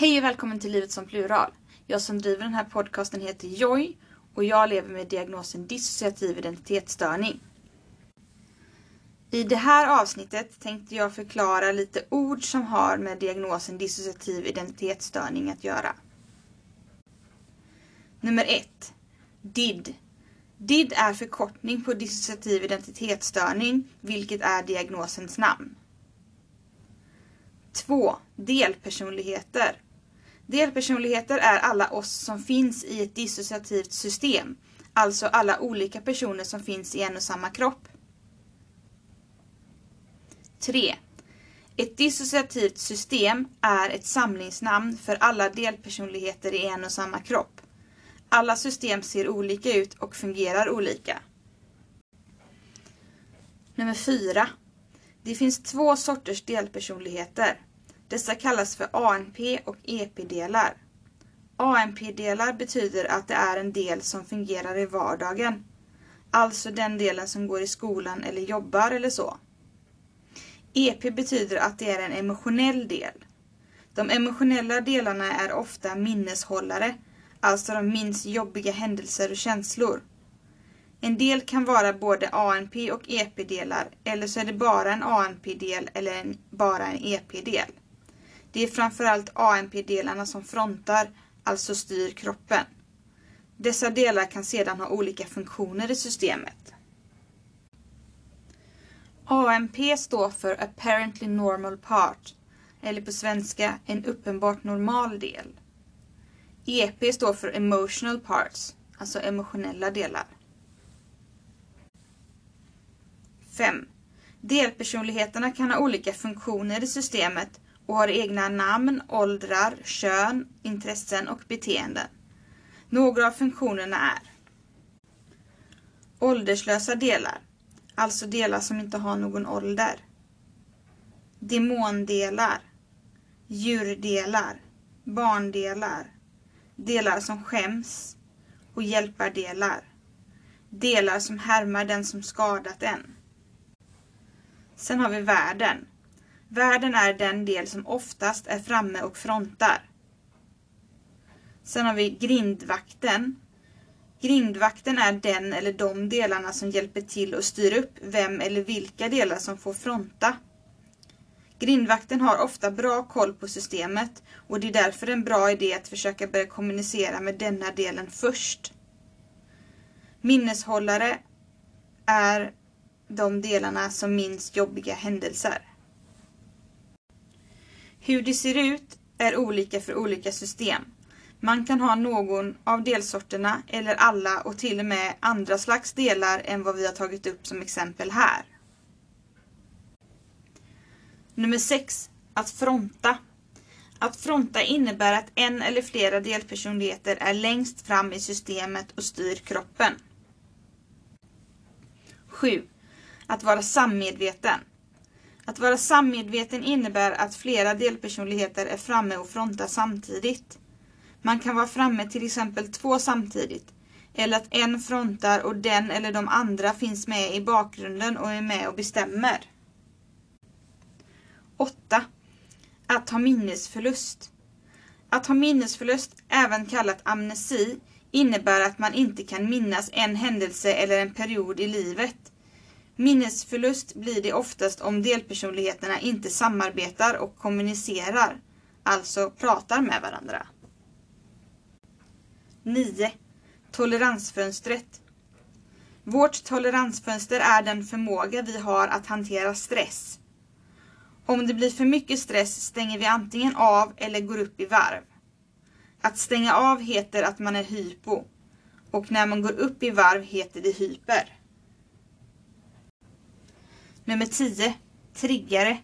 Hej och välkommen till Livet som plural. Jag som driver den här podcasten heter Joy och jag lever med diagnosen dissociativ identitetsstörning. I det här avsnittet tänkte jag förklara lite ord som har med diagnosen dissociativ identitetsstörning att göra. Nummer 1. DID. DID är förkortning på dissociativ identitetsstörning, vilket är diagnosens namn. 2. Delpersonligheter. Delpersonligheter är alla oss som finns i ett dissociativt system, alltså alla olika personer som finns i en och samma kropp. 3. Ett dissociativt system är ett samlingsnamn för alla delpersonligheter i en och samma kropp. Alla system ser olika ut och fungerar olika. Nummer 4. Det finns två sorters delpersonligheter. Dessa kallas för ANP och EP-delar. ANP-delar betyder att det är en del som fungerar i vardagen. Alltså den delen som går i skolan eller jobbar eller så. EP betyder att det är en emotionell del. De emotionella delarna är ofta minneshållare, alltså de minns jobbiga händelser och känslor. En del kan vara både ANP och EP-delar eller så är det bara en ANP-del eller en, bara en EP-del. Det är framförallt ANP-delarna som frontar, alltså styr kroppen. Dessa delar kan sedan ha olika funktioner i systemet. ANP står för Apparently Normal Part, eller på svenska en uppenbart normal del. EP står för Emotional Parts, alltså emotionella delar. 5. Delpersonligheterna kan ha olika funktioner i systemet och har egna namn, åldrar, kön, intressen och beteenden. Några av funktionerna är Ålderslösa delar, alltså delar som inte har någon ålder. Demondelar, djurdelar, barndelar, delar som skäms och hjälpardelar. Delar som härmar den som skadat en. Sen har vi världen. Världen är den del som oftast är framme och frontar. Sen har vi grindvakten. Grindvakten är den eller de delarna som hjälper till och styr upp vem eller vilka delar som får fronta. Grindvakten har ofta bra koll på systemet och det är därför en bra idé att försöka börja kommunicera med denna delen först. Minneshållare är de delarna som minns jobbiga händelser. Hur det ser ut är olika för olika system. Man kan ha någon av delsorterna eller alla och till och med andra slags delar än vad vi har tagit upp som exempel här. Nummer 6. Att fronta. Att fronta innebär att en eller flera delpersonligheter är längst fram i systemet och styr kroppen. 7. Att vara sammedveten. Att vara sammedveten innebär att flera delpersonligheter är framme och frontar samtidigt. Man kan vara framme till exempel två samtidigt. Eller att en frontar och den eller de andra finns med i bakgrunden och är med och bestämmer. 8. Att ha minnesförlust. Att ha minnesförlust, även kallat amnesi, innebär att man inte kan minnas en händelse eller en period i livet. Minnesförlust blir det oftast om delpersonligheterna inte samarbetar och kommunicerar, alltså pratar med varandra. 9. Toleransfönstret. Vårt toleransfönster är den förmåga vi har att hantera stress. Om det blir för mycket stress stänger vi antingen av eller går upp i varv. Att stänga av heter att man är hypo och när man går upp i varv heter det hyper. Nummer 10. Triggare.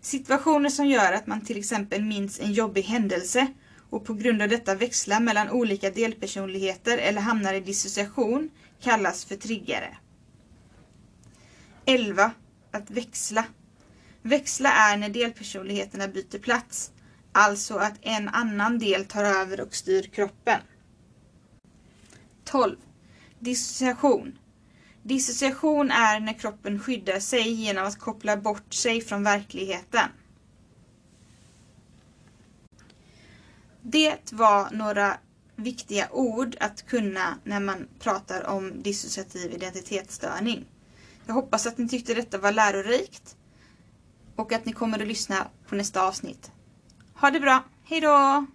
Situationer som gör att man till exempel minns en jobbig händelse och på grund av detta växlar mellan olika delpersonligheter eller hamnar i dissociation kallas för triggare. 11. Att växla. Växla är när delpersonligheterna byter plats, alltså att en annan del tar över och styr kroppen. 12. Dissociation. Dissociation är när kroppen skyddar sig genom att koppla bort sig från verkligheten. Det var några viktiga ord att kunna när man pratar om dissociativ identitetsstörning. Jag hoppas att ni tyckte detta var lärorikt och att ni kommer att lyssna på nästa avsnitt. Ha det bra, hejdå!